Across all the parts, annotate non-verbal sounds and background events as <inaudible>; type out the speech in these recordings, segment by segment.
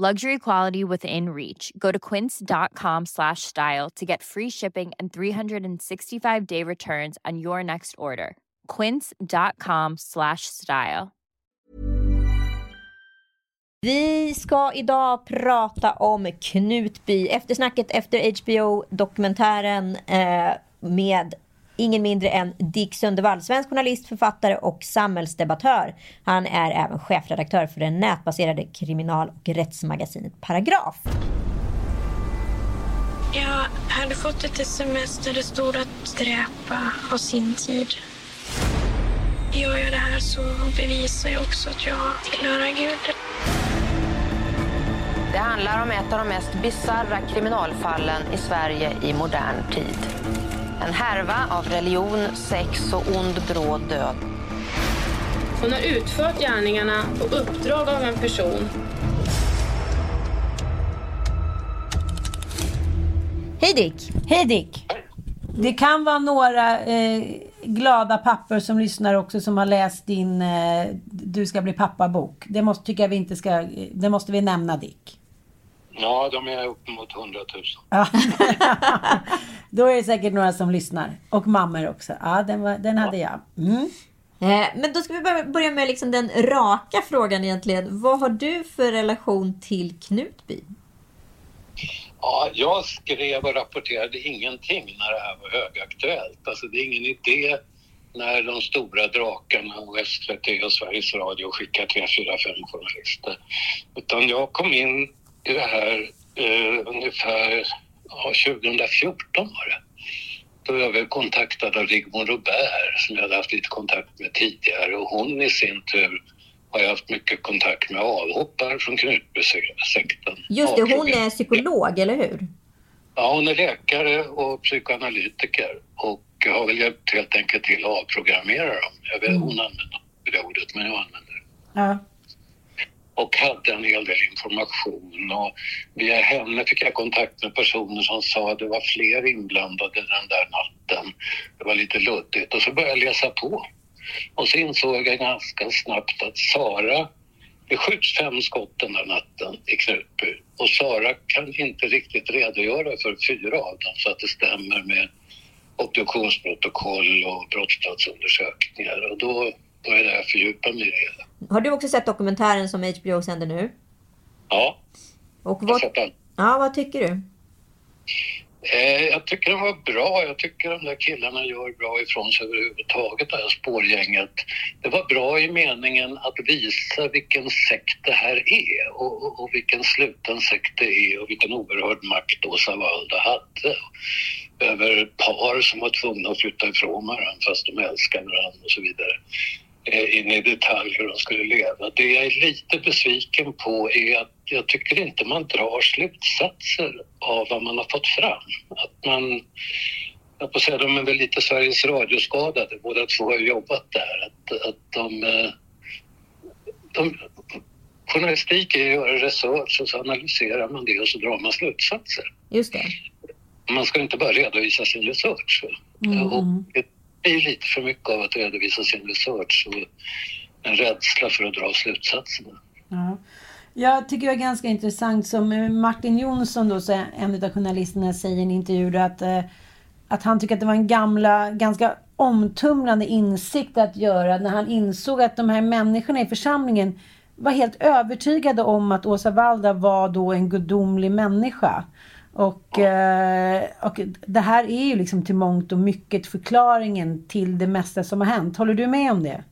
Luxury quality within reach. Go to quince.com slash style to get free shipping and 365 day returns on your next order. Quince.com slash style. Vi ska idag prata om Knutby. Eftersnacket efter HBO-dokumentären eh, med ingen mindre än Dick Sundevall, svensk journalist, författare och samhällsdebattör. Han är även chefredaktör för det nätbaserade kriminal och rättsmagasinet Paragraf. Jag hade fått ett sms där det stod att dräpa har sin tid. Gör jag det här så bevisar jag också att jag tillhör Gud. Det handlar om ett av de mest bisarra kriminalfallen i Sverige i modern tid. En härva av religion, sex och ond bråd död. Hon har utfört gärningarna på uppdrag av en person. Hej Dick! Hej Dick! Det kan vara några eh, glada pappor som lyssnar också som har läst din eh, Du ska bli pappa-bok. Det måste, tycker jag vi inte ska, det måste vi nämna Dick. Ja, de är upp mot 100 000. Ja. <laughs> Då är det säkert några som lyssnar. Och mammor också. Ja, den, var, den hade jag. Mm. Eh, men då ska vi börja- börja med liksom den raka frågan egentligen. Vad har du för relation till Knutby? Ja, jag skrev och rapporterade ingenting när det här var högaktuellt. Alltså det är ingen idé när de stora drakarna och SVT och Sveriges Radio skickar tre, fyra, fem journalister. Utan jag kom in i det här eh, ungefär ja, 2014 var det. Då jag blev kontaktad av Rigmor Robert som jag hade haft lite kontakt med tidigare och hon i sin tur har jag haft mycket kontakt med avhoppare från Knutbysekten. Just det, hon är psykolog, eller hur? Ja, hon är läkare och psykoanalytiker och har väl hjälpt helt enkelt till att avprogrammera dem. Jag vet, hon använder det ordet, men jag använder det. Ja. Och hade en hel del information och via henne fick jag kontakt med personer som sa att det var fler inblandade den där natten. Det var lite luddigt och så började jag läsa på. Och så insåg jag ganska snabbt att Sara, det skjuts fem skott den där natten i Knutby och Sara kan inte riktigt redogöra för fyra av dem så att det stämmer med obduktionsprotokoll och brottsplatsundersökningar och då började jag fördjupa mig i det. Har du också sett dokumentären som HBO sänder nu? Ja, Och jag har vad, sett den. ja, vad tycker du? Eh, jag tycker den var bra. Jag tycker de där killarna gör bra ifrån sig överhuvudtaget, det här spårgänget. Det var bra i meningen att visa vilken sekt det här är och, och, och vilken sluten sekt det är och vilken oerhörd makt Åsa Walda hade över par som var tvungna att flytta ifrån varandra fast de älskade varandra och så vidare. Eh, in i detalj hur de skulle leva. Det jag är lite besviken på är att jag tycker inte man drar slutsatser av vad man har fått fram. Att man, jag får säga, de är väl lite Sveriges radioskadade, båda två har jobbat där. Att, att de, eh, de, journalistik är att göra research och så analyserar man det och så drar man slutsatser. Just det. Man ska inte bara redovisa sin research. Mm. Och det är lite för mycket av att redovisa sin research och en rädsla för att dra slutsatserna. Ja. Jag tycker det är ganska intressant som Martin Jonsson då, en av journalisterna säger i en intervju att, eh, att han tycker att det var en gamla, ganska omtumlande insikt att göra när han insåg att de här människorna i församlingen var helt övertygade om att Åsa Valda var då en gudomlig människa. Och, eh, och det här är ju liksom till mångt och mycket förklaringen till det mesta som har hänt. Håller du med om det?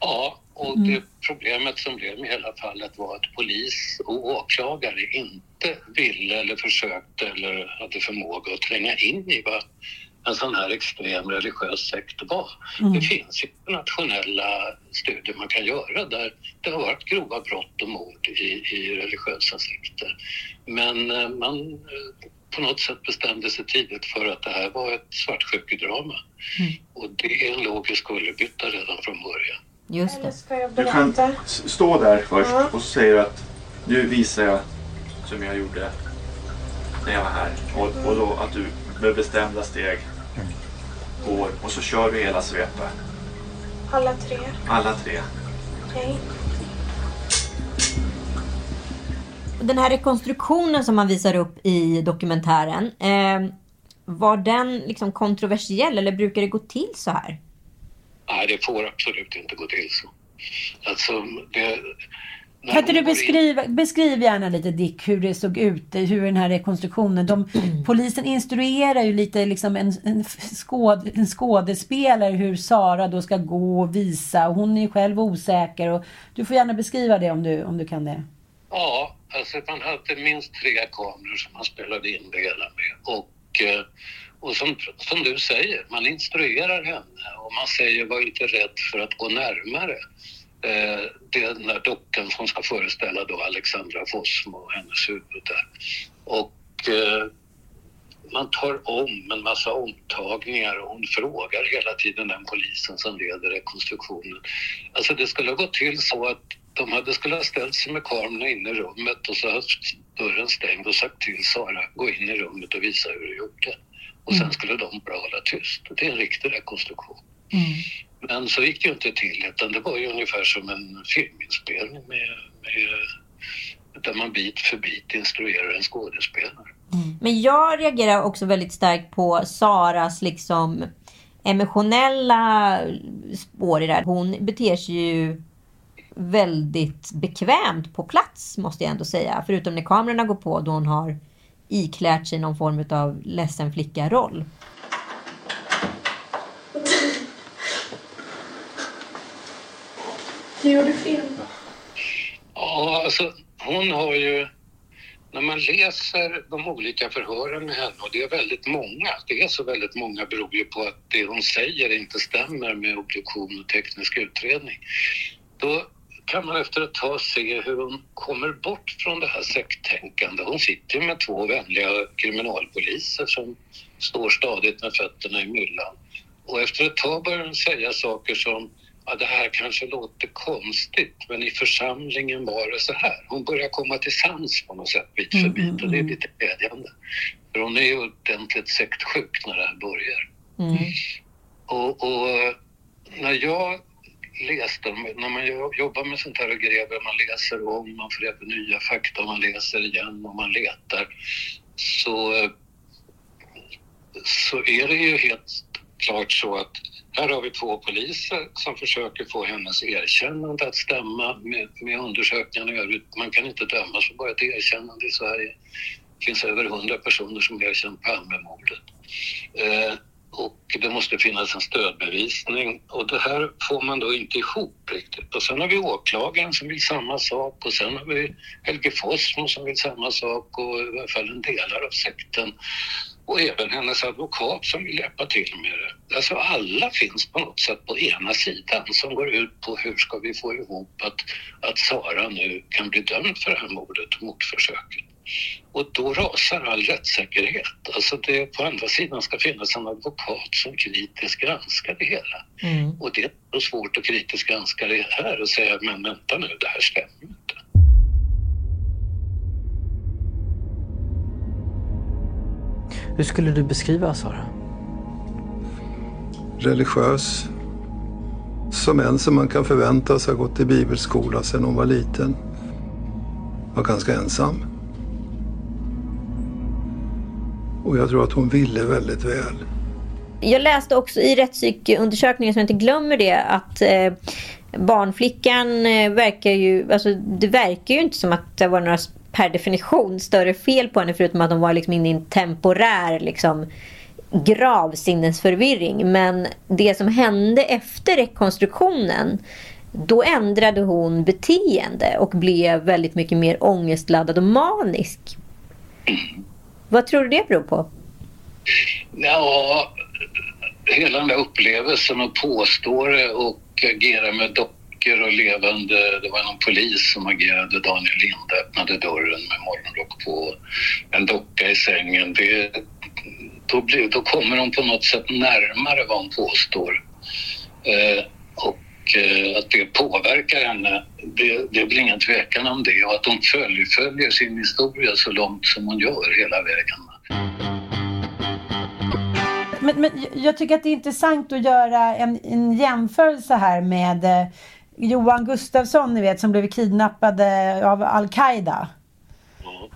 Ja, och det problemet som blev med hela fallet var att polis och åklagare inte ville eller försökte eller hade förmåga att tränga in i vad en sån här extrem religiös sekt var. Mm. Det finns internationella studier man kan göra där det har varit grova brott och mord i, i religiösa sekter. Men eh, man eh, på något sätt bestämde sig tidigt för att det här var ett svartsjukedrama. Och det är en logisk kullerbytta redan från början. Just det. Ska jag Du kan stå där först Ja. och så säger du att nu visar jag som jag gjorde när jag var här. Och, och då att du med bestämda steg går och så kör du hela svepet. Alla tre. Alla tre. Okej. Den här rekonstruktionen som man visar upp i dokumentären. Eh, var den liksom kontroversiell eller brukar det gå till så här? Nej, det får absolut inte gå till så. Alltså, det, Kan inte du beskriva, beskriv gärna lite Dick hur det såg ut, hur den här rekonstruktionen. De, Polisen instruerar ju lite liksom en, en, skåd, en skådespelare hur Sara då ska gå och visa. Och hon är ju själv osäker. Och du får gärna beskriva det om du, om du kan det. Ja, alltså man hade minst tre kameror som man spelade in det hela med. Och, eh, och som, som du säger, man instruerar henne och man säger var inte rädd för att gå närmare. Eh, det är den där dockan som ska föreställa då Alexandra Fossmo och hennes huvud där. Och eh, man tar om en massa omtagningar och hon frågar hela tiden den polisen som leder rekonstruktionen. Alltså det skulle ha gått till så att de hade skulle ha ställt sig med kamerorna inne i rummet och så haft dörren stängd och sagt till Sara gå in i rummet och visa hur du gjorde. Och sen skulle de bara hålla tyst. Det är en riktig rekonstruktion. Men så gick det ju inte till utan det var ju ungefär som en filminspelning med, med, där man bit för bit instruerar en skådespelare. Mm. Men jag reagerar också väldigt starkt på Saras liksom emotionella spår i det här. Hon beter sig ju väldigt bekvämt på plats måste jag ändå säga. Förutom när kamerorna går på då hon har iklärt sig någon form av ledsen flicka-roll. Du gjorde fel. Ja, alltså hon har ju... När man läser de olika förhören med henne, och det är väldigt många, det är så väldigt många beror ju på att det hon säger inte stämmer med obduktion och teknisk utredning. Då kan man efter ett tag se hur hon kommer bort från det här sekttänkande. Hon sitter ju med två vänliga kriminalpoliser som står stadigt med fötterna i myllan. Och efter ett tag börjar hon säga saker som ja, det här kanske låter konstigt, men i församlingen var det så här. Hon börjar komma till sans på något sätt, bit för bit, och det är lite glädjande. För hon är ju ordentligt sektsjuk när det här börjar. Och, och när jag läste, när man jo- jobbar med sånt här och gräver, man läser om, man får reda på nya fakta, man läser igen och man letar, så, så är det ju helt klart så att här har vi två poliser som försöker få hennes erkännande att stämma med, med undersökningarna i övrigt. Man kan inte dömas för bara ett erkännande i Sverige. Det finns över hundra personer som erkänt Palmemordet. Eh, och det måste finnas en stödbevisning och det här får man då inte ihop riktigt. Och sen har vi åklagaren som vill samma sak och sen har vi Helge Fossmo som vill samma sak och i alla fall en delar av sekten. Och även hennes advokat som vill hjälpa till med det. Alltså alla finns på något sätt på ena sidan som går ut på hur ska vi få ihop att, att Sara nu kan bli dömd för det här mordet och mordförsöket. Och då rasar all rättssäkerhet. Alltså det, på andra sidan ska finnas en advokat som kritiskt granskar det hela. Och det är så svårt att kritiskt granska det här och säga men vänta nu, det här stämmer inte. Hur skulle du beskriva Sara? religiös. Som en som man kan förvänta sig har gått i bibelskola sedan hon var liten. Var ganska ensam. Och jag tror att hon ville väldigt väl. Jag läste också i rättspsykundersökningen, så jag inte glömmer det, att eh, barnflickan eh, verkar ju... Alltså, det verkar ju inte som att det var några per definition större fel på henne förutom att hon var liksom inne i en temporär liksom, gravsinnesförvirring. Men det som hände efter rekonstruktionen då ändrade hon beteende och blev väldigt mycket mer ångestladdad och manisk. Vad tror du det beror på? Ja, hela den där upplevelsen och påstå det och agera med dockor och levande... Det var någon polis som agerade. Daniel Linde öppnade dörren med morgonrock på. En docka i sängen. Det, då, blir, då kommer de på något sätt närmare vad hon påstår. Eh, och eh, att det påverkar henne, det, det är väl ingen tvekan om det. Och att hon följer sin historia så långt som hon gör hela vägen. Men, men jag tycker att det är intressant att göra en, en jämförelse här med eh, Johan Gustafsson, ni vet, som blev kidnappad av Al-Qaida.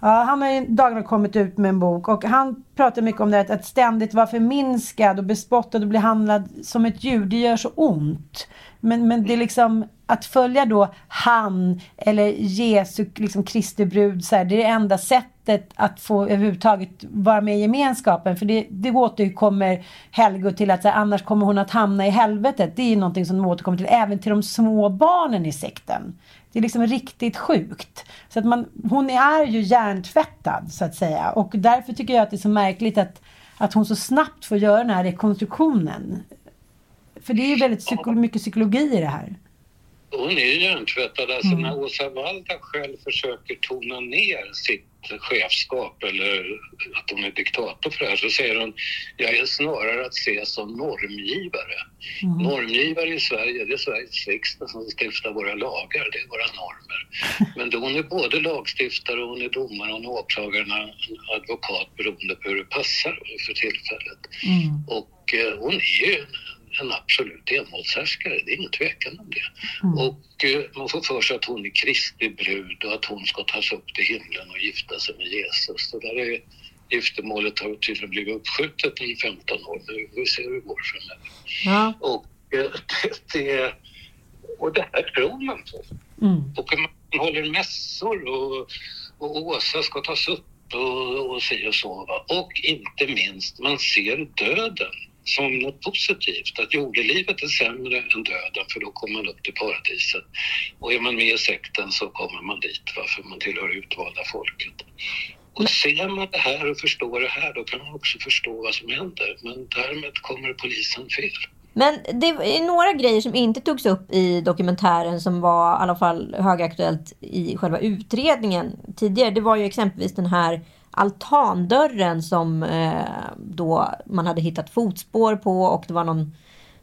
Ja, han har ju dagarna kommit ut med en bok och han pratar mycket om det att ständigt vara förminskad och bespottad och bli handlad som ett djur. Det gör så ont. Men, men det är liksom att följa då han eller Jesu, liksom Kristi brud, så här, det är det enda sättet att få överhuvudtaget vara med i gemenskapen. För det, det återkommer Helgo till att så här, annars kommer hon att hamna i helvetet. Det är någonting som de återkommer till även till de små barnen i sekten. Det är liksom riktigt sjukt. Så att man, hon är ju hjärntvättad så att säga. Och därför tycker jag att det är så märkligt att, att hon så snabbt får göra den här rekonstruktionen. För det är ju väldigt psyko mycket psykologi i det här. Hon är hjärntvättad. Alltså mm. när Åsa Waldau själv försöker tona ner sitt chefskap eller att hon är diktator för det här så säger hon jag är snarare att se som normgivare. Mm. Normgivare i Sverige, det är Sveriges riksdag som stiftar våra lagar, det är våra normer. <laughs> Men då hon är både lagstiftare, hon är domare, hon är åklagare, advokat beroende på hur det passar för tillfället. Mm. Och eh, hon är ju en absolut envåldshärskare, det är ingen tvekan om det. Mm. Och eh, man får för sig att hon är Kristi brud och att hon ska tas upp till himlen och gifta sig med Jesus. Det där är, giftermålet har tydligen blivit uppskjutet i 15 år, men vi se hur det går framöver. Ja. Och, eh, det, det, och det här tror man på. Mm. Och man håller mässor och, och Åsa ska tas upp och, och si och så. Och inte minst, man ser döden som något positivt. Att jordelivet är sämre än döden för då kommer man upp till paradiset. Och är man med i sekten så kommer man dit va, för man tillhör utvalda folket. Och ser man det här och förstår det här då kan man också förstå vad som händer. Men därmed kommer polisen fel. Men det är några grejer som inte togs upp i dokumentären som var i alla fall högaktuellt i själva utredningen tidigare. Det var ju exempelvis den här altandörren som eh, då man hade hittat fotspår på och det var någon,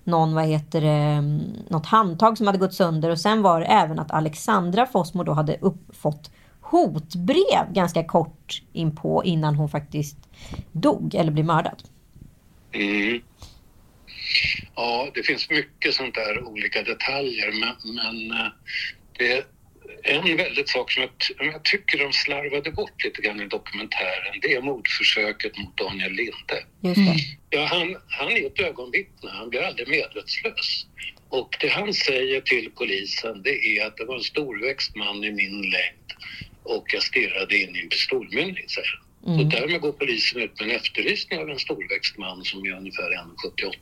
någon vad heter det, något handtag som hade gått sönder och sen var det även att Alexandra Fossmo då hade upp, fått hotbrev ganska kort inpå innan hon faktiskt dog eller blev mördad. Mm. Ja, det finns mycket sånt där olika detaljer men, men eh, det en väldigt sak som jag, jag, tycker de slarvade bort lite grann i dokumentären, det är mordförsöket mot Daniel Linde. Mm. Ja, han, han är ett ögonvittne, han blir aldrig medvetslös. Och det han säger till polisen det är att det var en storväxt man i min längd och jag stirrade in i en pistolmynning, säger han. Mm. Och därmed går polisen ut med en efterlysning av en storväxt man som är ungefär 1,78.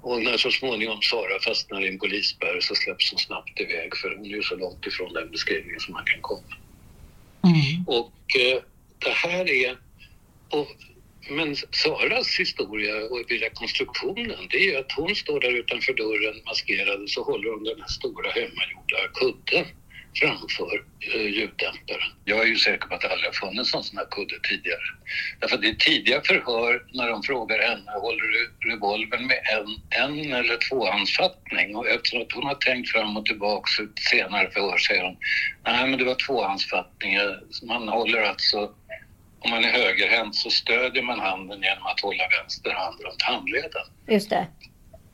Och när så småningom Sara fastnar i en polisspärr så släpps hon snabbt iväg för hon är ju så långt ifrån den beskrivningen som man kan komma. Mm. Och eh, det här är... Och, men Saras historia och vid rekonstruktionen det är ju att hon står där utanför dörren maskerad och så håller hon den här stora hemmagjorda kudden framför eh, ljuddämparen. Jag är ju säker på att det aldrig har funnits någon sån här kudde tidigare. Därför att är tidiga förhör när de frågar henne, håller du revolvern med en, en eller tvåhandsfattning? Och eftersom att hon har tänkt fram och tillbaks ett senare förhör säger hon, nej men det var tvåhandsfattning. Man håller alltså om man är högerhänt så stödjer man handen genom att hålla vänster hand runt handleden. Just det.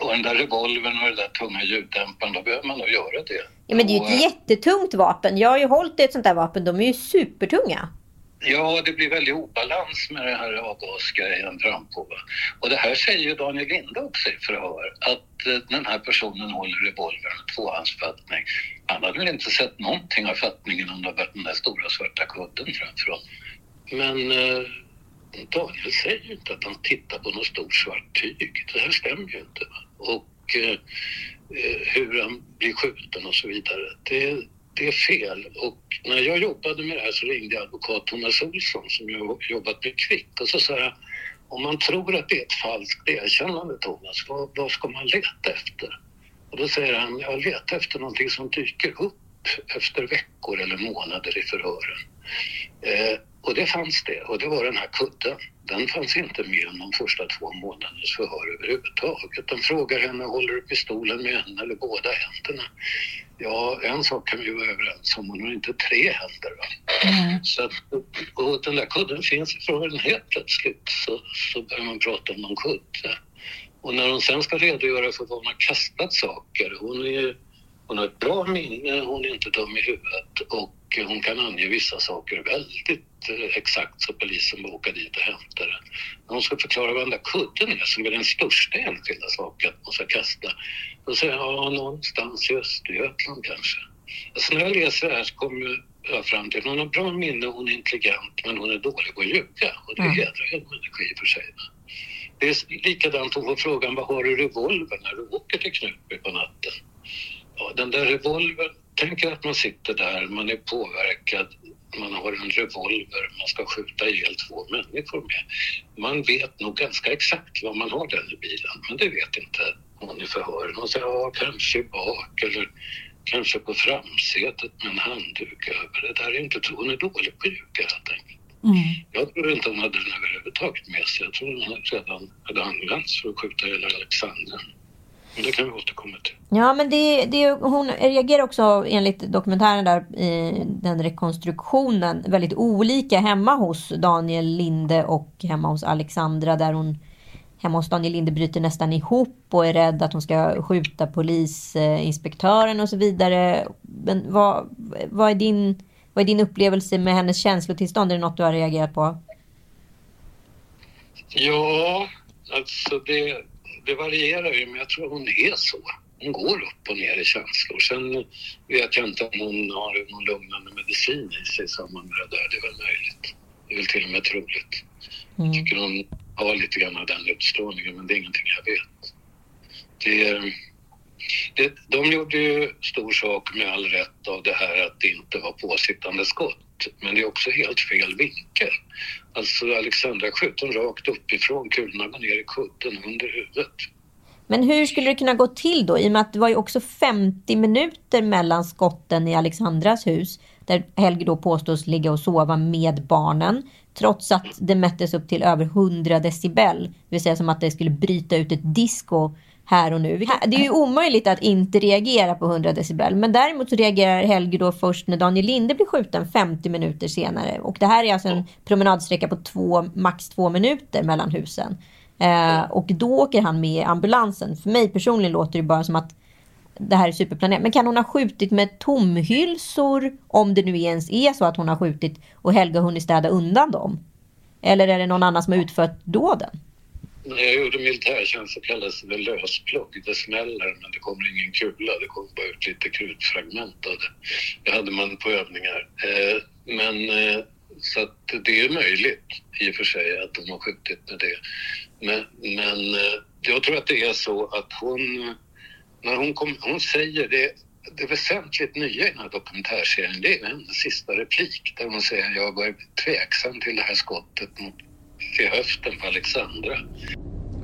Och den där revolvern och den där tunga ljuddämparen, då behöver man nog göra det. Ja, men det är ju ett och, eh, jättetungt vapen. Jag har ju hållit ett sånt där vapen. De är ju supertunga. Ja, det blir väldigt obalans med den här avgasgrejen frampå. Och det här säger ju Daniel Linde också i förhör, att eh, den här personen håller revolvern med tvåhandsfattning. Han hade väl inte sett någonting av fattningen om det hade varit den där stora svarta kudden framför honom. Men eh, Daniel säger ju inte att han tittar på något stort svart tyg. Det här stämmer ju inte. Va? Och eh, eh, hur han blir skjuten och så vidare. Det, det är fel. Och när jag jobbade med det här så ringde jag advokat Thomas Olsson som jag jobbat med Kvick och så sa jag om man tror att det är ett falskt erkännande Thomas, vad, vad ska man leta efter? Och då säger han, jag letar efter någonting som dyker upp efter veckor eller månader i förhören. Eh, och det fanns det, och det var den här kudden. Den fanns inte med de första två månadernas förhör överhuvudtaget. De frågar henne, håller du pistolen med en eller båda händerna? Ja, en sak kan vi vara överens om, hon har inte tre händer. Mm. Så att, och den där kudden finns i förhören helt plötsligt så, så börjar man prata om någon kudde. Och när hon sen ska redogöra för var hon har kastat saker, hon, är, hon har ett bra minne, hon är inte dum i huvudet och hon kan ange vissa saker väldigt Eh, exakt så polisen åka dit och hämta den. När hon ska förklara vad den där kudden är, som är den största enskilda saken hon ska kasta, då säger jag ja, någonstans i Östergötland kanske. Alltså när jag läser det här så kommer jag fram till att hon har bra minne, hon är intelligent, men hon är dålig på att ljuga. Och det mm. hedrar ju en människa i och för sig. Det är likadant hon får frågan, vad har du revolver när du åker till Knutby på natten? Ja, den där revolvern, tänk er att man sitter där, man är påverkad, man har en revolver man ska skjuta ihjäl två människor med. Man vet nog ganska exakt vad man har den i bilen, men det vet inte hon i förhören. Hon säger ja, kanske bak eller kanske på framsätet med en handduk över. Det där är inte, hon är dålig på att ljuga helt enkelt. Mm. Jag tror inte hon hade den överhuvudtaget med sig. Jag tror hon redan hade använts för att skjuta ihjäl Alexander. Men det kan vi återkomma till. Ja, men det, det, hon reagerar också enligt dokumentären där i den rekonstruktionen väldigt olika hemma hos Daniel Linde och hemma hos Alexandra där hon hemma hos Daniel Linde bryter nästan ihop och är rädd att hon ska skjuta polisinspektören och så vidare. Men vad, vad, är din, vad är din upplevelse med hennes känslotillstånd? Är det något du har reagerat på? Ja, alltså det, det varierar ju, men jag tror hon är så. Hon går upp och ner i känslor. Sen vet jag inte om hon har någon lugnande medicin i sig i samband med det där. Det är väl möjligt. Det är väl till och med troligt. Mm. Jag tycker hon har lite grann av den utstrålningen, men det är ingenting jag vet. Det, det, de gjorde ju stor sak med all rätt av det här att det inte var påsittande skott. Men det är också helt fel vinkel. Alltså Alexandra sköt dem rakt uppifrån, kulorna går ner i kudden under huvudet. Men hur skulle det kunna gå till då? I och med att det var ju också 50 minuter mellan skotten i Alexandras hus. Där Helge då påstås ligga och sova med barnen. Trots att det mättes upp till över 100 decibel. Det vill säga som att det skulle bryta ut ett disco här och nu. Det är ju omöjligt att inte reagera på 100 decibel. Men däremot så reagerar Helge då först när Daniel Linde blir skjuten 50 minuter senare. Och det här är alltså en promenadsträcka på två, max två minuter mellan husen. Eh, och då åker han med i ambulansen. För mig personligen låter det bara som att det här är superplanerat. Men kan hon ha skjutit med tomhylsor om det nu ens är så att hon har skjutit och Helge har hunnit städa undan dem? Eller är det någon annan som har utfört dåden? När jag gjorde militärtjänst så kallades det lösplugg. Det smäller men det kommer ingen kula. Det kommer bara ut lite krutfragment av det. Det hade man på övningar. Eh, men eh, så att det är möjligt i och för sig att de har skjutit med det. Men, men eh, jag tror att det är så att hon, när hon, kom, hon säger det, det väsentligt nya i den här dokumentärserien, det är hennes sista replik där hon säger jag var tveksam till det här skottet mot till höften på Alexandra.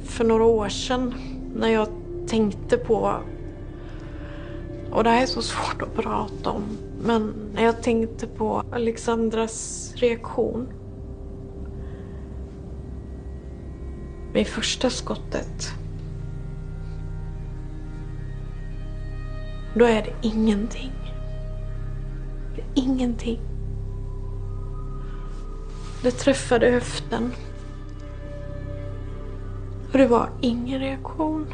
För några år sedan när jag tänkte på, och det här är så svårt att prata om, men när jag tänkte på Alexandras reaktion vid första skottet. Då är det ingenting. Det är ingenting. Det träffade höften. Och det var ingen reaktion.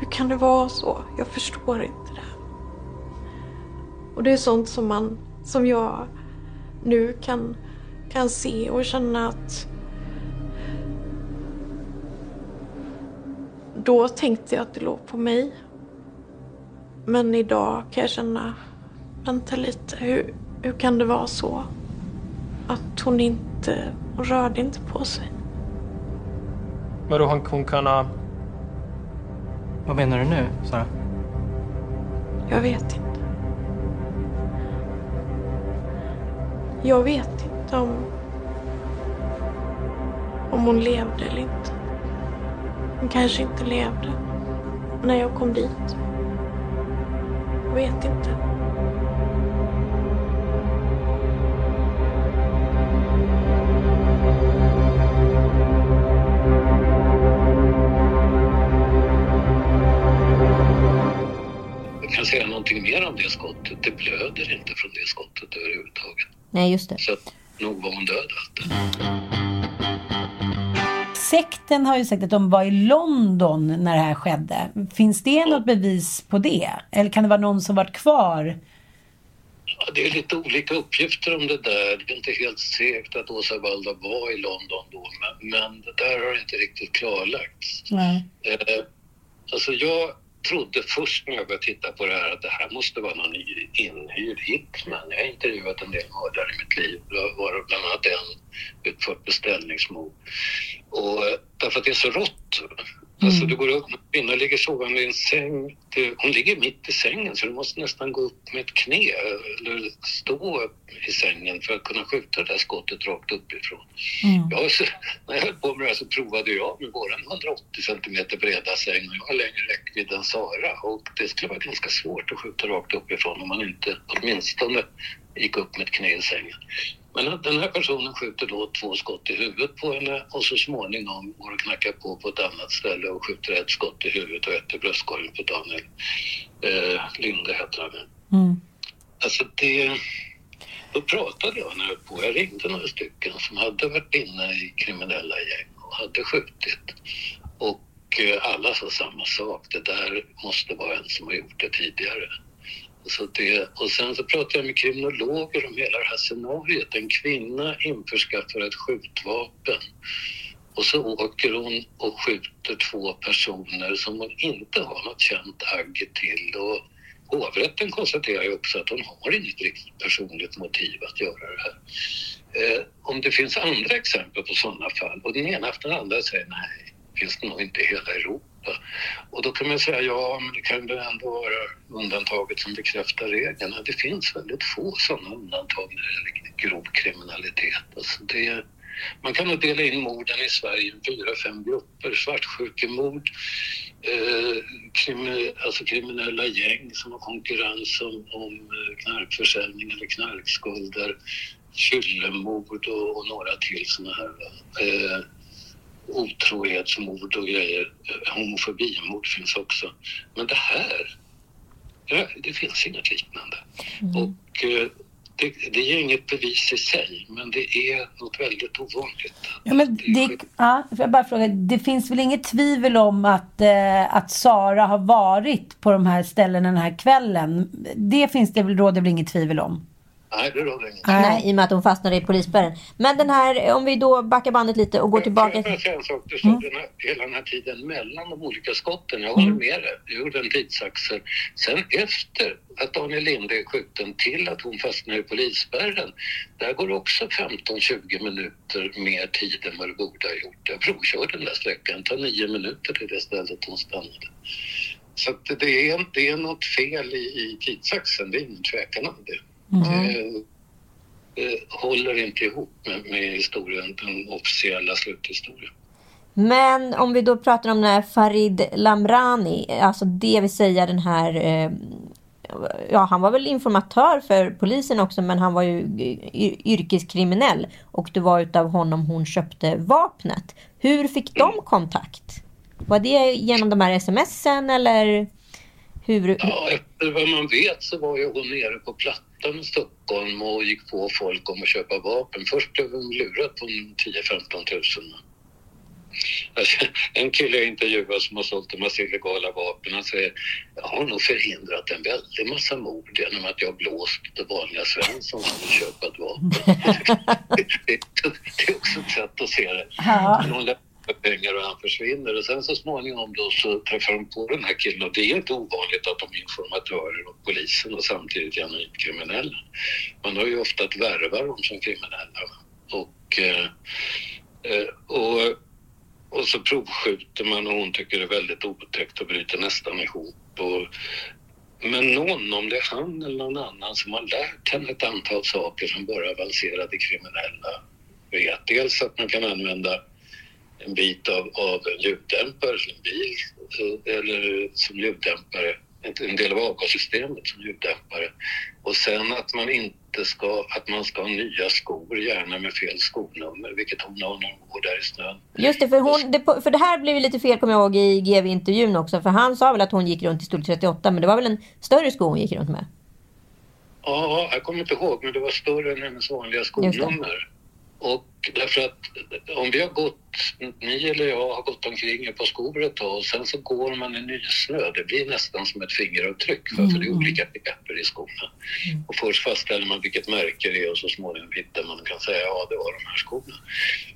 Hur kan det vara så? Jag förstår inte det. Och det är sånt som man, som jag nu kan, kan se och känna att då tänkte jag att det låg på mig. Men idag kan jag känna, vänta lite, hur, hur kan det vara så? Att hon inte, hon rörde inte på sig. Vadå, hon, hon kunna... Vad menar du nu, Sara? Jag vet inte. Jag vet inte om, om hon levde eller inte. Hon kanske inte levde när jag kom dit. Jag vet inte. Någonting mer om det skottet. Det blöder inte från det skottet överhuvudtaget. Nej, just det. Så att nog var hon död. Sekten har ju sagt att de var i London när det här skedde. Finns det något bevis på det? Eller kan det vara någon som varit kvar? Ja, det är lite olika uppgifter om det där. Det är inte helt säkert att Åsa Walda var i London då, men, men det där har inte riktigt klarlagts. Nej. Eh, alltså jag trodde först när jag började titta på det här att det här måste vara någon inhyrd hitman. Jag har intervjuat en del mördare i mitt liv, varav bland annat en utfört beställningsmord. Och därför att det är så rått. Alltså du går upp, kvinnan ligger sovande i en säng. Det, hon ligger mitt i sängen så du måste nästan gå upp med ett knä eller stå upp i sängen för att kunna skjuta det där skottet rakt uppifrån. Jag, så, när jag höll på med det här så provade jag med våran 180 centimeter breda säng och jag har längre räckvidd än Sara och det skulle vara ganska svårt att skjuta rakt uppifrån om man inte åtminstone gick upp med ett knä i sängen. Men den här personen skjuter då två skott i huvudet på henne och så småningom går och knackar på på ett annat ställe och skjuter ett skott i huvudet och ett i bröstkorgen på Daniel eh, Linde heter han. Mm. Alltså det... Då pratade jag när jag på. Jag ringde några stycken som hade varit inne i kriminella gäng och hade skjutit. Och eh, alla sa samma sak. Det där måste vara en som har gjort det tidigare. Så det, och sen så pratade jag med kriminologer om hela det här scenariot. En kvinna införskaffar ett skjutvapen och så åker hon och skjuter två personer som hon inte har något känt agg till. Och hovrätten konstaterar ju också att hon har inget riktigt personligt motiv att göra det här. Eh, om det finns andra exempel på sådana fall och den ena efter den andra säger nej, finns det nog inte i hela Europa. Och då kan man säga ja, men det kan väl ändå vara undantaget som bekräftar regeln. Det finns väldigt få sådana undantag när det gäller grov kriminalitet. Alltså det, man kan nog dela in morden i Sverige i fyra, fem grupper. Svartsjukemord, eh, krimi, alltså kriminella gäng som har konkurrens om, om eh, knarkförsäljning eller knarkskulder, fyllemord och, och några till sådana här. Eh, otrohetsmord och grejer. Homofobimord finns också. Men det här, det, det finns inget liknande. Och eh, det, det är inget bevis i sig, men det är något väldigt ovanligt. Ja, men det, ja, får jag bara fråga, det finns väl inget tvivel om att, eh, att Sara har varit på de här ställena den här kvällen? Det finns det väl, råder väl inget tvivel om? Nej, det råder inget Nej, i och med att hon fastnade i polisspärren. Men den här, om vi då backar bandet lite och går tillbaka. Får jag säga en sak? Det stod den här, hela den här tiden mellan de olika skotten. Jag håller med dig. Jag gjorde en tidsaxel. Sen efter att Daniel Linde är skjuten till att hon fastnar i polisspärren. Där går också 15-20 minuter mer tid än vad det borde ha gjort. Jag provkörde den där sträckan. Det tar nio minuter till det stället hon stannade. Så det, är, det är något fel i, i tidsaxeln. Det är ingen tvekan om det. Det, det håller inte ihop med, med historien, den officiella sluthistorien. Men om vi då pratar om den här Farid Lamrani, alltså det vill säga den här eh, Ja, han var väl informatör för polisen också, men han var ju yrkeskriminell. Och det var utav honom hon köpte vapnet. Hur fick de kontakt? Var det genom de här smsen eller hur? Ja, efter vad man vet så var ju hon nere på Plattan i Stockholm och gick på folk om att köpa vapen. Först blev hon lurad på 10-15 tusen. Alltså, En kille jag intervjuade som har sålt en massa illegala vapen, han säger jag har nog förhindrat en väldig massa mord genom att jag har blåst det vanliga Svensson som vill köpa ett vapen. det, <laughs> det är också ett sätt att se det. Ja med för pengar och han försvinner. Och sen så småningom då så träffar de på den här killen och det är inte ovanligt att de är informatörer och polisen och samtidigt genuint kriminella. Man har ju ofta att värva dem som kriminella. Och, eh, eh, och, och så provskjuter man och hon tycker det är väldigt otäckt och bryter nästan ihop. Och, men någon, om det är han eller någon annan som har lärt henne ett antal saker som bara avancerade kriminella vet. Dels att man kan använda en bit av, av en ljuddämpare som en bil eller som ljuddämpare, en del av avgassystemet som ljuddämpare. Och sen att man inte ska, att man ska ha nya skor, gärna med fel skonummer, vilket hon har när hon går där i snön. Just det, för, hon, det, för det här blev ju lite fel kommer jag ihåg i GV-intervjun också. För han sa väl att hon gick runt i storlek 38, men det var väl en större sko hon gick runt med? Ja, jag kommer inte ihåg, men det var större än hennes vanliga skonummer. Och därför att om vi har gått, ni eller jag har gått omkring ett par skor ett tag och sen så går man i nysnö, det blir nästan som ett fingeravtryck för, för det är Mm. olika begrepp i skorna. Och först fastställer man vilket märke det är och så småningom hittar man och kan säga ja det var de här skorna.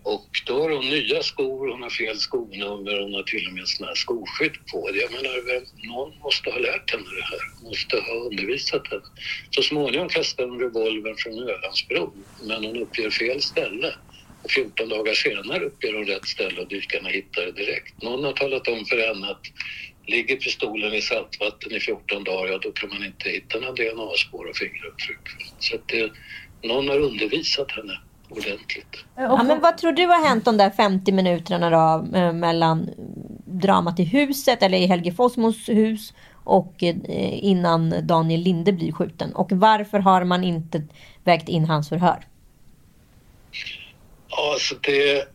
Och då har hon nya skor, hon har fel skonummer, hon har till och med såna här skoskydd på. Jag menar, vem- någon måste ha lärt henne det här, måste ha undervisat henne. Så småningom kastar hon revolvern från Ölandsbron, men hon uppger fel ställe. Och 14 dagar senare uppger hon rätt ställe och dykarna hittar det direkt. Någon har talat om för henne att ligger pistolen i saltvatten i 14 dagar, ja då kan man inte hitta några DNA-spår och fingeravtryck. Så att det, någon har undervisat henne ordentligt. Ja, men vad tror du har hänt de där 50 minuterna då, eh, mellan dramat i huset, eller i Helge Fossmos hus, och eh, innan Daniel Linde blir skjuten? Och varför har man inte vägt in hans förhör? Ja, alltså det...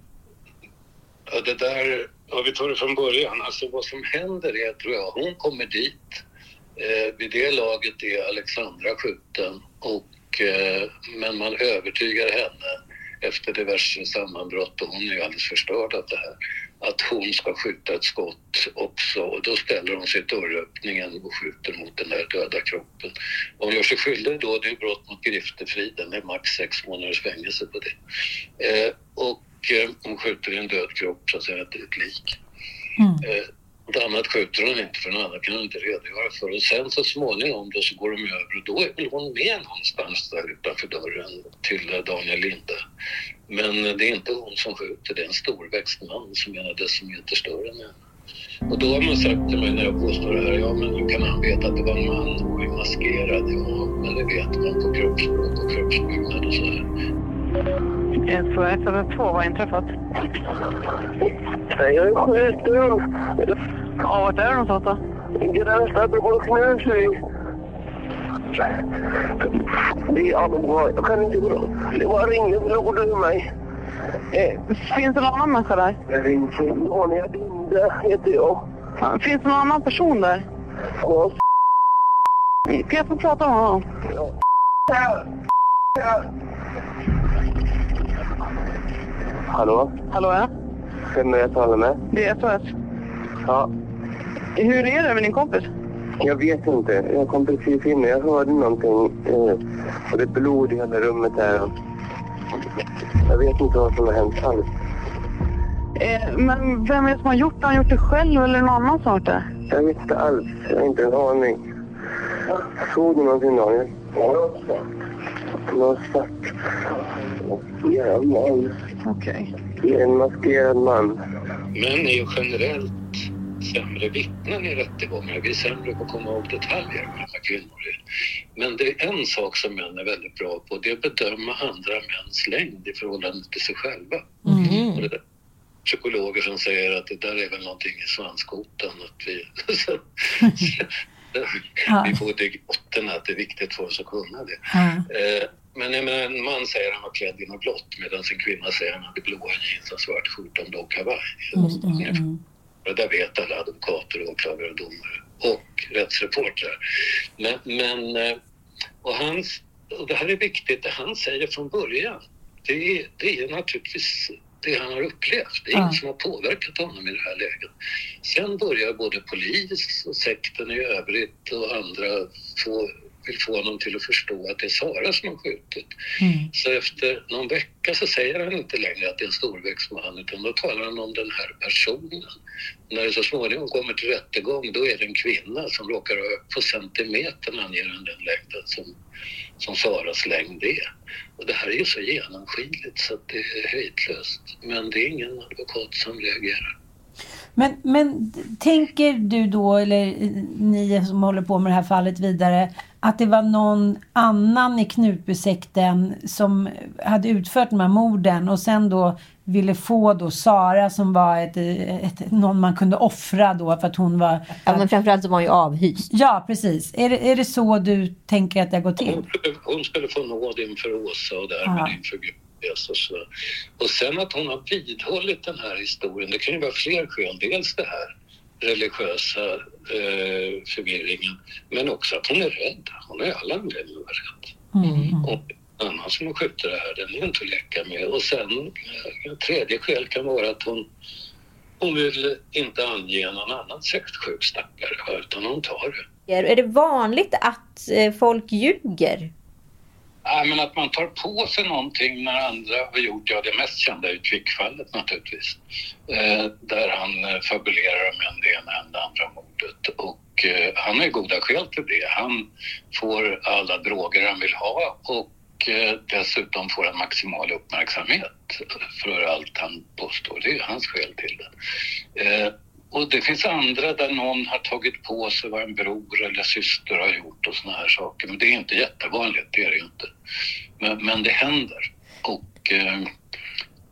Ja, det där... Ja, vi tar det från början. Alltså vad som händer är, tror jag, hon kommer dit. Eh, vid det laget är Alexandra skjuten och, eh, men man övertygar henne efter diverse sammanbrott och hon är ju alldeles förstörd av det här att hon ska skjuta ett skott också och då ställer hon sig i dörröppningen och skjuter mot den där döda kroppen. Och hon gör sig skyldig då, det är brott mot griftefriden, det är max sex månaders fängelse på det. Eh, och eh, hon skjuter i en död kropp, så att säga, ett, lik. Eh, något annat skjuter hon inte, för något annat kan hon inte redogöra för. Och sen så småningom då så går de över och då är väl hon med någonstans där utanför dörren till eh, Daniel Linde. Men det är inte hon som skjuter, det är en storväxt man som är decimeter större än henne. Och då har man sagt till mig när jag påstår det här, ja men hur kan han veta att det var en man och är maskerad? Ja, men det vet man på kroppsspråk och kroppsbyggnad och så här. 112, vad har inträffat? Jag är skjuten. Ja, vart är du någonstans då? Gränsade på Knutby. Det är bra. Jag kan inte gå. Det bara ringde och frågade ur mig. Eh, Finns det någon annan människa där? Det finns Daniel Linde heter jag. Finns det någon annan person där? Ja. Kan jag få prata med honom? Hallå? Hallå ja? Vem är jag talar med? Det är SOS. Ja. Hur är det med din kompis? Jag vet inte. Jag kom precis in och jag hörde någonting. Eh, och det är blod i hela rummet här. Jag vet inte vad som har hänt alls. Eh, men vem är det som har gjort det? Har han gjort det själv eller någon annan som det? Jag vet inte alls. Jag har inte en aning. Såg du någonting Daniel? Ja. Något svart. Jävlar. Okej. En maskerad man. Män är ju generellt sämre vittnen i rättegångar. Vi är sämre på att komma ihåg detaljer än vad kvinnor är. Men det är en sak som män är väldigt bra på. Det är att bedöma andra mäns längd i förhållande till sig själva. Och det där, psykologer som säger att det där är väl någonting i svanskotan. Att vi, <laughs> <laughs> vi får i botten att det är viktigt för oss att kunna det. Eh, Men jag menar, en man säger han var klädd i något blått medan en kvinna säger han hade blåa jeans och svart skjorta och blå kavaj. Och det där vet alla advokater, åklagare och domare och rättsreportrar. Men, men eh, och, hans, och det här är viktigt, det han säger från början, det är, det är naturligtvis det han har upplevt. Det är ingen som har påverkat honom i det här läget. Sen börjar både polis och sekten i övrigt och andra få vill få honom till att förstå att det är Sara som har skjutit. Så efter någon vecka så säger han inte längre att det är en storväxtman utan då talar han om den här personen. När det så småningom kommer till rättegång då är det en kvinna som råkar ha på centimetern anger han den längden som, som Saras längd är. Och det här är ju så genomskinligt så att det är höjdlöst. Men det är ingen advokat som reagerar. Men, men tänker du då, eller ni som håller på med det här fallet vidare, att det var någon annan i Knutbysekten som hade utfört de här morden och sen då ville få då Sara som var ett, ett, någon man kunde offra då för att hon var... Ja, men framförallt så var hon ju avhyst. Ja, precis. Är det, är det så du tänker att det har gått till? Hon skulle, hon skulle få nåd inför Åsa och därmed Ja. inför Gud. Jesus. Och, så. och sen att hon har vidhållit den här historien, det kan ju vara fler skäl. Dels det här religiösa eh, förvirringen, men också att hon är rädd. Hon ju alla anledning att vara rädd. Och en annan som har skjutit det här, den är inte att leka med. Och sen, eh, tredje skäl kan vara att hon, hon vill inte ange någon annan sektsjuk stackare, utan hon tar det. Är det vanligt att eh, folk ljuger? Nej, men att man tar på sig någonting när andra har gjort, ja det mest kända är ju Kvickfallet naturligtvis. Eh, där han eh, fabulerar om en det ena än det andra mordet. Och eh, han har ju goda skäl till det. Han får alla droger han vill ha och eh, dessutom får han maximal uppmärksamhet för allt han påstår. Det är hans skäl till det. Eh, och det finns andra där någon har tagit på sig vad en bror eller syster har gjort och såna här saker. Men det är inte jättevanligt, det är det inte. Men, men det händer. Och eh,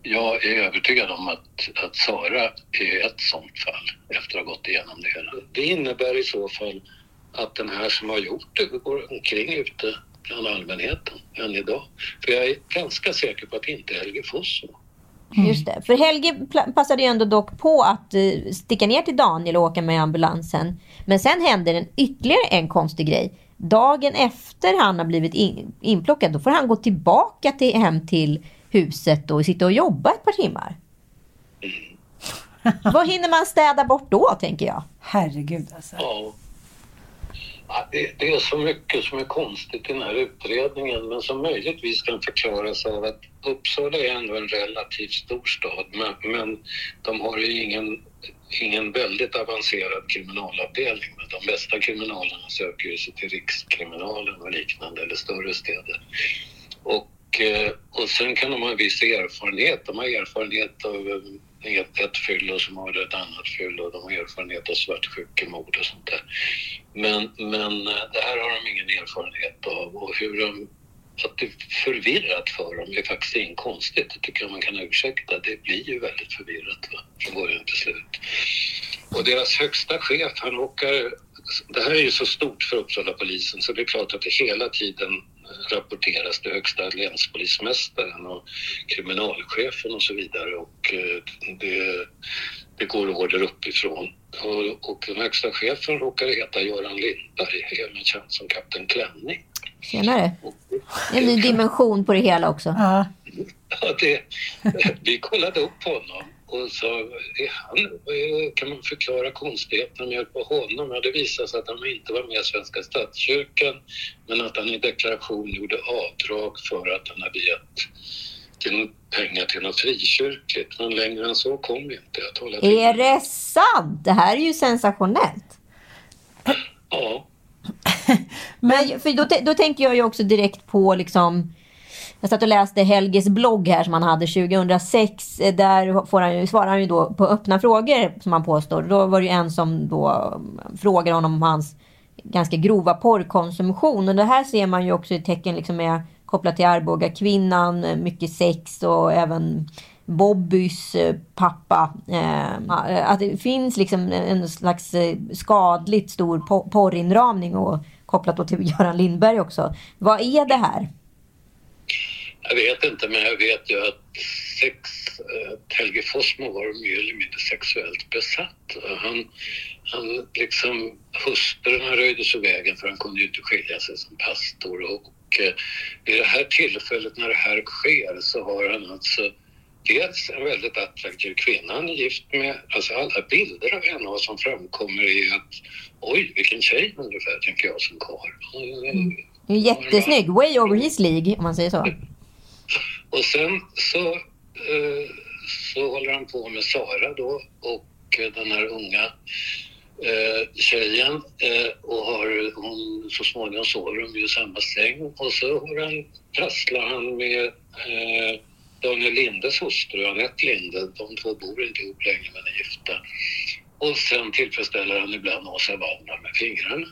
jag är övertygad om att, att Sara är ett sånt fall efter att ha gått igenom det hela. Det innebär i så fall att den här som har gjort det går omkring ute bland allmänheten än idag. För jag är ganska säker på att det inte är Helge Fosso som Just det. För Helge passade ju ändå dock på att eh, sticka ner till Daniel och åka med ambulansen. Men sen händer en ytterligare en konstig grej. Dagen efter han har blivit in, inplockad, då får han gå tillbaka till, hem till huset och sitta och jobba ett par timmar. <laughs> Vad hinner man städa bort då, tänker jag? Herregud alltså. Ja. Det, det är så mycket som är konstigt i den här utredningen men som möjligtvis kan förklaras av att Uppsala är ändå en relativt stor stad men, men de har ju ingen, ingen väldigt avancerad kriminalavdelning. Men de bästa kriminalerna söker ju sig till Rikskriminalen och liknande eller större städer. Och, eh, och sen kan de ha en viss erfarenhet. De har erfarenhet av eh, ett, ett fyllo som har ett annat fyllo och de har erfarenhet av svartsjukemord och sånt där. Men, men eh, det här har de ingen erfarenhet av och hur de att det är förvirrat för dem är faktiskt inget konstigt. Det tycker jag man kan ursäkta. Det blir ju väldigt förvirrat va? från början till slut. Och deras högsta chef, han råkar... Det här är ju så stort för Uppsala polisen så det är klart att det hela tiden rapporteras till högsta länspolismästaren och kriminalchefen och så vidare och eh, det, det går order uppifrån. Och, och den högsta chefen råkar heta Göran Lindberg, även känd som Kapten Klänning. Senare. En ny dimension på det hela också. Ja. Ja, det, vi kollade upp honom och sa, är han, kan man förklara konstigheterna med hjälp av honom? Ja, det visade sig att han inte var med i Svenska statskyrkan men att han i deklaration gjorde avdrag för att han hade gett till pengar till något frikyrkligt. Men längre än så kom vi inte. Jag talade Är det sant? Det här är ju sensationellt. Ja. <laughs> Men, för då, då tänker jag ju också direkt på liksom jag satt och läste Helges blogg här som han hade 2006. Eh, där får han ju, svarar han ju då på öppna frågor som han påstår. Då var det ju en som då mm, frågar honom om hans ganska grova porrkonsumtion. Och det här ser man ju också i tecken liksom med kopplat till Arboga kvinnan, eh, mycket sex och även Bobbys eh, pappa. Att det finns liksom en slags skadligt stor porrinramning och kopplat då till <laughs> Göran Lindberg också. Vad är det här? Jag vet inte, men jag vet ju att sex, eh, Helge Fossmo var mer eller mindre sexuellt besatt. Han, han liksom, hustrurna röjde sig vägen för han kunde ju inte skilja sig som pastor. Och eh, vid det här tillfället när det här sker så har han alltså dels en väldigt attraktiv kvinna han är gift med. Alltså alla bilder av henne som framkommer är att oj, vilken tjej ungefär, tänker jag som karl. Mm. Jättesnygg. Way over his League, om man säger så. <laughs> Och sen så, eh, så håller han på med Sara då och den här unga eh, tjejen eh, och har, hon, så småningom sover de i samma säng och så har han, prasslar han med eh, Daniel Lindes hustru, Anette Linde. De två bor inte ihop längre men är gifta. Och sen tillfredsställer han ibland Åsa Wallner med fingrarna.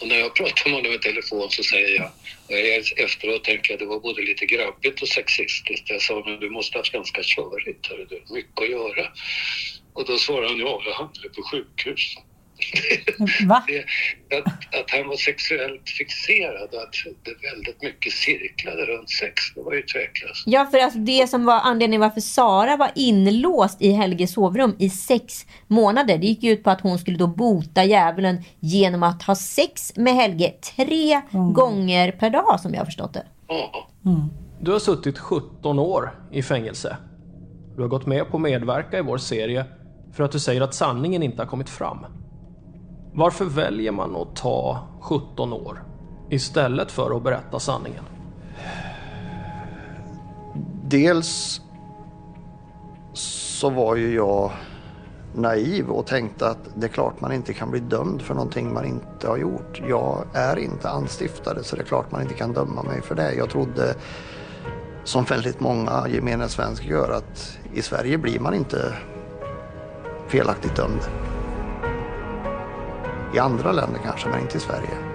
Och när jag pratar med honom i telefon så säger jag, och jag efteråt tänker jag det var både lite grabbigt och sexistiskt. Jag sa, men du måste ha haft ganska körigt, hörru du, mycket att göra. Och då svarade han, ja, jag hamnade på sjukhus. Va? Det, att, att han var sexuellt fixerad och att det väldigt mycket cirklade runt sex, det var ju tveklöst. Ja, för alltså det som var anledningen varför Sara var inlåst i Helges sovrum i sex månader, det gick ju ut på att hon skulle då bota djävulen genom att ha sex med Helge tre gånger per dag, som jag har förstått det. Ja. Du har suttit 17 år i fängelse. Du har gått med på att medverka i vår serie för att du säger att sanningen inte har kommit fram. Varför väljer man att ta 17 år istället för att berätta sanningen? Dels så var ju jag naiv och tänkte att det är klart man inte kan bli dömd för någonting man inte har gjort. Jag är inte anstiftare så det är klart man inte kan döma mig för det. Jag trodde, som väldigt många gemene svenskar gör, att i Sverige blir man inte felaktigt dömd. I andra länder kanske, men inte i Sverige.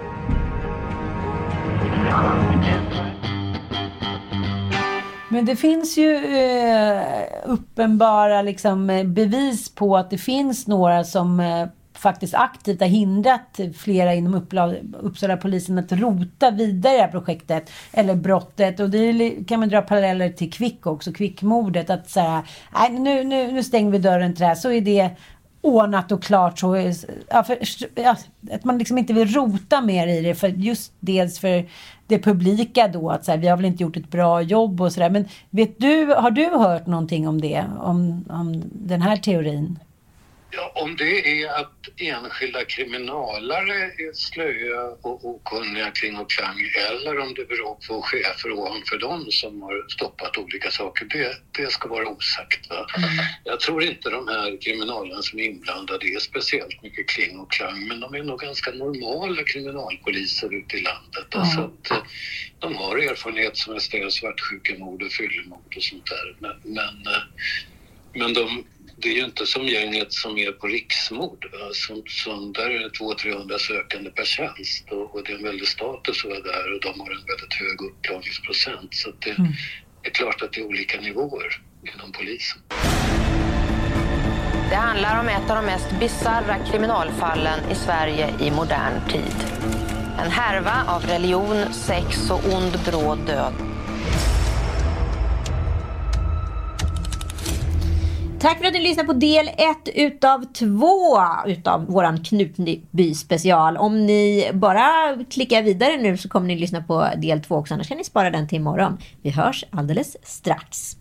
Men det finns ju eh, uppenbara liksom, eh, bevis på att det finns några som eh, faktiskt aktivt har hindrat flera inom Uppla, Uppsala polisen att rota vidare i det här projektet eller brottet. Och det är, kan man dra paralleller till Kvick också, Kvickmordet. Att säga, nej nu, nu, nu stänger vi dörren till det här. Så är det ordnat och klart. Så, eh, ja, för, ja, att man liksom inte vill rota mer i det. För just dels för det publika då. Att så här, vi har väl inte gjort ett bra jobb och sådär. Men vet du, har du hört någonting om det? Om, om den här teorin? Ja, om det är att enskilda kriminalare är slöa och okunniga kring och klang eller om det beror på chefer ovanför dem som har stoppat olika saker, det, det ska vara osagt. Va? Jag tror inte de här kriminalerna som är inblandade är speciellt mycket kling och klang, men de är nog ganska normala kriminalpoliser ute i landet. Alltså att, eh, de har erfarenhet som är svartsjukemord och fyllemord och sånt där. Men, men, eh, men de, det är ju inte som gänget som är på riksmord. Va? Som, som, där är det 200-300 sökande per tjänst och, och det är en väldig status att vara där och de har en väldigt hög uppklaringsprocent. Så att det Mm. är klart att det är olika nivåer inom polisen. Det handlar om ett av de mest bizarra kriminalfallen i Sverige i modern tid. En härva av religion, sex och ond bråd död. Tack för att ni lyssnade på del ett utav två utav våran Knutby special. Om ni bara klickar vidare nu så kommer ni lyssna på del två också. Annars kan ni spara den till imorgon. Vi hörs alldeles strax.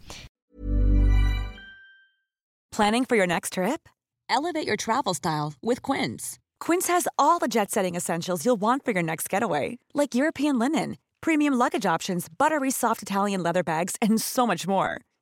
Planning for your next trip? Elevate your travel style with Quince. Quince has all the jet setting essentials you'll want for your next getaway, like European linen, premium luggage options, buttery soft Italian leather bags, and so much more.